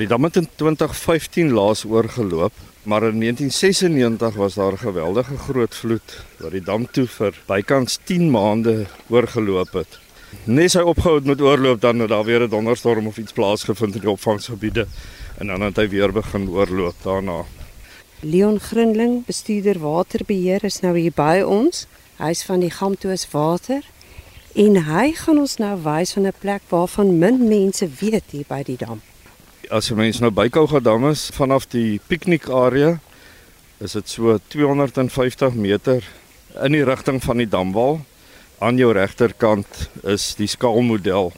Die dam het in 2015 laas oorgeloop, maar in 1996 was daar 'n geweldige groot vloed wat die dam toe vir bykans 10 maande oorgeloop het. Nes hy opgehou het met oorloop dan het daar weer 'n donderstorm of iets plaasgevind in die opvangsgebiede en dan het hy weer begin oorloop daarna. Leon Grinling, bestuurder waterbeheer is nou hier by ons. Hy's van die Gamtoos Water en hy gaan ons nou wys van 'n plek waarvan min mense weet hier by die dam as jy mens nou by Kougadam is vanaf die piknikarea is dit so 250 meter in die rigting van die damwal. Aan jou regterkant is die skaalmodel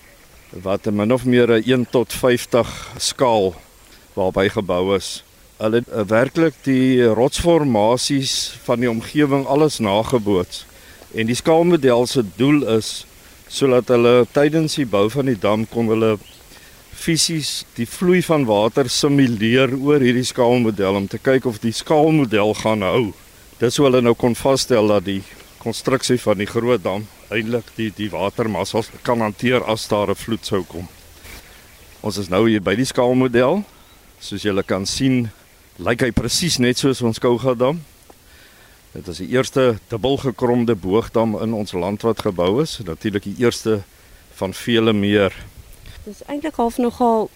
wat min of meer 'n 1 tot 50 skaal waarby gebou is. Hulle het uh, werklik die rotsformasies van die omgewing alles nageboots. En die skaalmodel se doel is sodat hulle tydens die bou van die dam kon hulle fisies die vloei van water simuleer oor hierdie skaalmodel om te kyk of die skaalmodel gaan hou. Dis hoe hulle nou kon vasstel dat die konstruksie van die groot dam eintlik die die watermassa kan hanteer as daar 'n vloed sou kom. Ons is nou hier by die skaalmodel. Soos julle kan sien, lyk hy presies net soos ons Kouga dam. Dit is die eerste dubbelgekromde boogdam in ons land wat gebou is, natuurlik die eerste van vele meer. Dis eintlik half nogal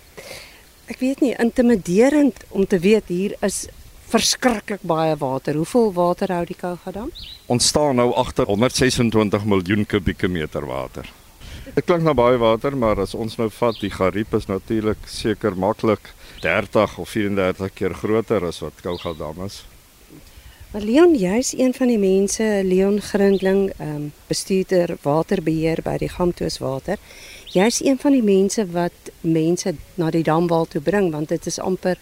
ek weet nie intimiderend om te weet hier is verskriklik baie water. Hoeveel water hou die Kougadam? Ons staan nou agter 126 miljoen kubieke meter water. Dit klink na baie water, maar as ons nou vat, die Gariep is natuurlik seker maklik 30 of 34 keer groter as wat Kougadam is. Maar Leon, jy's een van die mense, Leon Grindling, ehm um, bestuurder waterbeheer by die Gamtoos Water. Jy's een van die mense wat mense na die damwal toe bring want dit is amper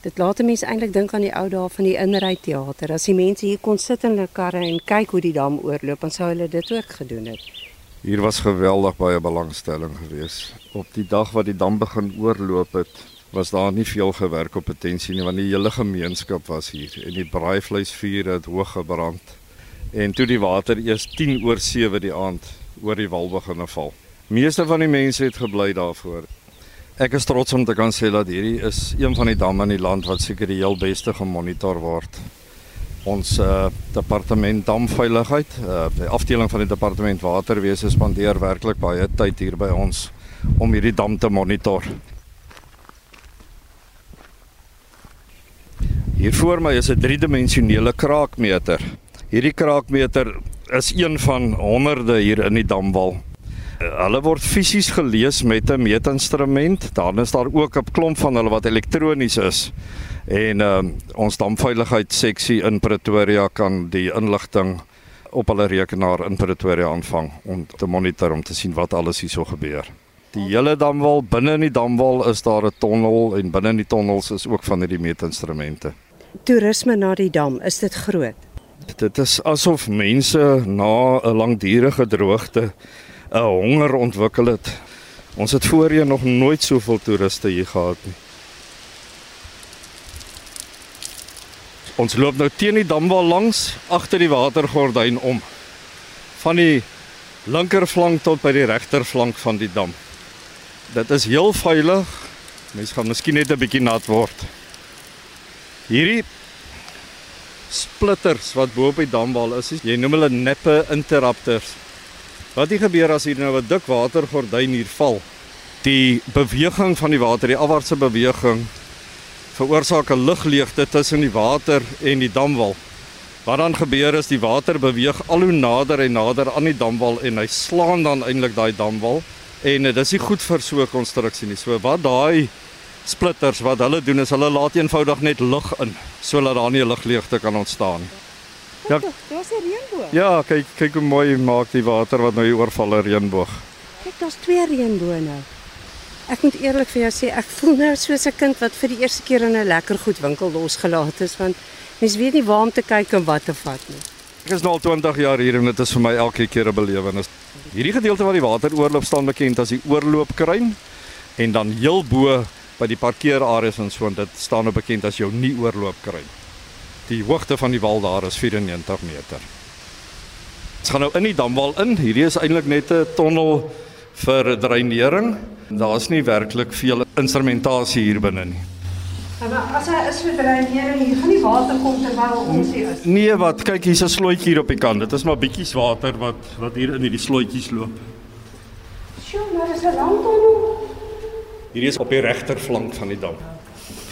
dit laat mense eintlik dink aan die ou dae van die inry teater. As die mense hier kon sit in hulle karre en kyk hoe die dam oorloop, dan sou hulle dit ook gedoen het. Hier was geweldig baie belangstelling geweest. Op die dag wat die dam begin oorloop het, was daar nie veel gewerk op potensie nie want die hele gemeenskap was hier en die braaivleisvuur het hoog gebrand. En toe die water eers 10 oor 7 die aand oor die wal begin val. Meeste van die mense het gebly daarvoor. Ek is trots om te kan sê dat hierdie is een van die damme in die land wat seker die heel beste gemonitor word. Ons uh, departement damveiligheid, uh, die afdeling van die departement waterwese spandeer werklik baie tyd hier by ons om hierdie dam te monitor. Hier voor my is 'n driedimensionele kraakmeter. Hierdie kraakmeter is een van honderde hier in die damwal. Hulle word fisies gelees met 'n meetinstrument. Dan is daar ook 'n klomp van hulle wat elektronies is. En uh, ons damveiligheid seksie in Pretoria kan die inligting op hulle rekenaar in Pretoria aanvang om te monitor om te sien wat alles hierso gebeur. Die hele damwal binne in die damwal is daar 'n tonnel en binne in die tonnels is ook van hierdie meetinstrumente toerisme na die dam, is dit groot? Dit is asof mense na 'n langdurige droogte 'n honger ontwikkel het. Ons het voorheen nog nooit soveel toeriste hier gehad nie. Ons loop nou teen die damwal langs agter die watergordyn om van die linkerflank tot by die regterflank van die dam. Dit is heel veilig. Mense gaan miskien net 'n bietjie nat word. Hierdie splitters wat bo op die damwal is, jy noem hulle neppe interrupters. Wat hier gebeur as hier nou 'n dik watergordyn hier val? Die beweging van die water, die afwaartse beweging veroorsaak 'n lugleegte tussen die water en die damwal. Wat dan gebeur is die water beweeg al hoe nader en nader aan die damwal en hy slaan dan eintlik daai damwal en dit is nie goed vir so 'n konstruksie nie. So wat daai splitters wat hulle doen is hulle laat eenvoudig net lug in sodat daar nie 'n lugleegte kan ontstaan nie. Ja, daar's 'n reënboog. Ja, kyk kyk hoe mooi maak die water wat nou hier oorval 'n reënboog. Kyk, daar's twee reënboë nou. Ek moet eerlik vir jou sê, ek voel nou soos 'n kind wat vir die eerste keer in 'n lekker goed winkel losgelaat is want mens weet nie waar om te kyk en wat te vat nie. Ek is nou al 20 jaar hier en dit is vir my elke keer 'n belewenis. Hierdie gedeelte waar die water oorloop staan bekend as die oorloopkruin en dan heel bo by die parkeerareas en so en dit staan nou bekend as jou nie oorloop kry. Die hoogte van die wal daar is 94 meter. Ons gaan nou in die damwal in. Hierdie is eintlik net 'n tonnel vir dreinering. Daar's nie werklik veel instrumentasie hier binne nie. Maar as hy is vir dreinering, hier gaan nie water kom terwyl ons hier is. Nee, wat kyk hier's 'n slotjie hier op die kant. Dit is maar bietjies water wat wat hier in hierdie slotjies loop. Sjoe, maar dis 'n lang tonnel. Hierdie is op die regterflank van die dam.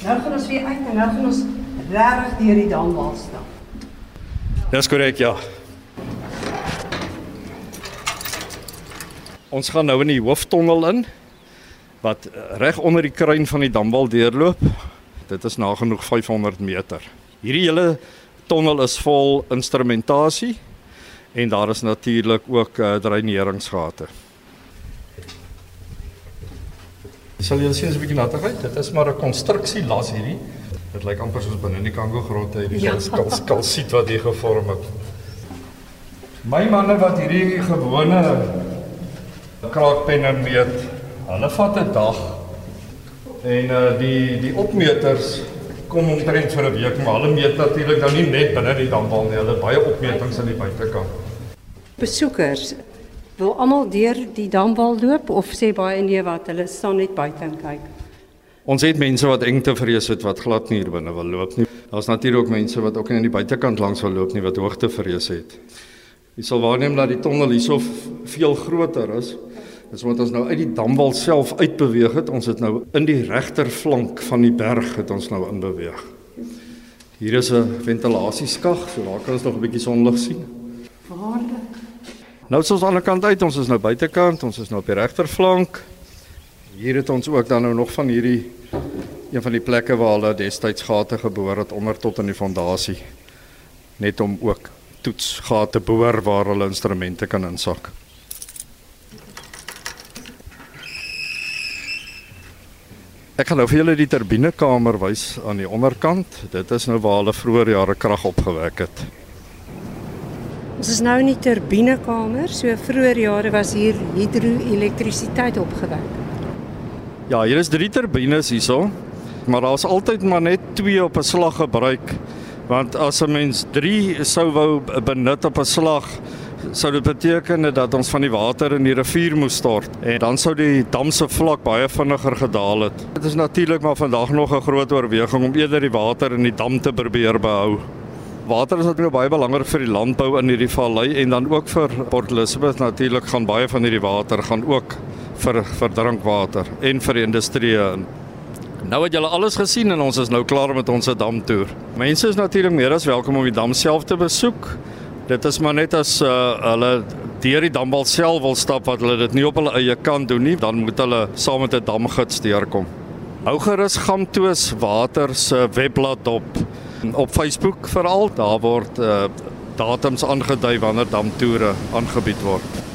Nou gaan ons weer uit en nou gaan ons regtig deur die damwal stap. Dis korrek, ja. Ons gaan nou in die hooftonnel in wat eh, reg onder die kruin van die damwal deurloop. Dit is nagenoeg 500 meter. Hierdie hele tonnel is vol instrumentasie en daar is natuurlik ook uh, dreineringsgate. Sal jy sien 'n bietjie nattigheid? Dit is maar 'n konstruksielas hierdie. Dit lyk amper soos binne in die Kongo grotte hierdie Ja. ja. kal kalsiet wat hier gevorm het. My manne wat hierdie gewone kraakpenne meet, hulle vat 'n dag en uh, die die opmeters kom omtrent vir 'n week, maar hulle meet natuurlik nou nie net binne die damwal nie, hulle baie opmetings aan die buitekant. Besoekers wil almal deur die damwal loop of sê baie nee wat hulle staan net buite en kyk. Ons het mense wat engte vrees het wat glad nie hier binne wil loop nie. Daar's natuurlik ook mense wat ook nie aan die buitekant langs wil loop nie wat hoogte vrees het. Jy sal waarneem dat die tonnel hierso v- veel groter is. Dis omdat ons nou uit die damwal self uitbeweeg het. Ons het nou in die regterflank van die berg het ons nou inbeweeg. Hier is 'n ventilasieskag, so daar kan ons nog 'n bietjie sonlig sien. Waarlik. Nou is ons aan die kant uit. Ons is nou buitekant. Ons is nou op die regterflank. Hier het ons ook dan nou nog van hierdie een van die plekke waar hulle destyds gate geboor het onder tot in die fondasie. Net om ook toetsgate boor waar hulle instrumente kan insak. Ek gaan nou vir julle die turbinekamer wys aan die onderkant. Dit is nou waar hulle vroeër jare krag opgewek het. Ons is nou in die turbinekamer. So vroeër jare was hier hidroelektrisiteit opgewek. Ja, hier is drie turbines hierso, maar daar's altyd maar net twee op 'n slag gebruik. Want as 'n mens 3 sou wou benut op 'n slag, sou dit beteken dat ons van die water in die rivier moes stort en dan sou die dam se vlak baie vinniger gedaal het. Dit is natuurlik maar vandag nog 'n groot oorweging om eerder die water in die dam te probeer behou. Water is natuurlik baie belangrik vir die landbou in hierdie vallei en dan ook vir Port Elizabeth natuurlik gaan baie van hierdie water gaan ook vir vir drinkwater en vir industrie. Nou het julle alles gesien en ons is nou klaar met ons damtoer. Mense is natuurlik meer as welkom om die dam self te besoek. Dit is maar net as uh, hulle deur die damwal self wil stap wat hulle dit nie op hulle eie kan doen nie, dan moet hulle saam met 'n damgids deurkom. Hou gerus Gamtoos Water se webblad op op Facebook veral. Daar word uh, datums aangedui wanneer damtoere aangebied word.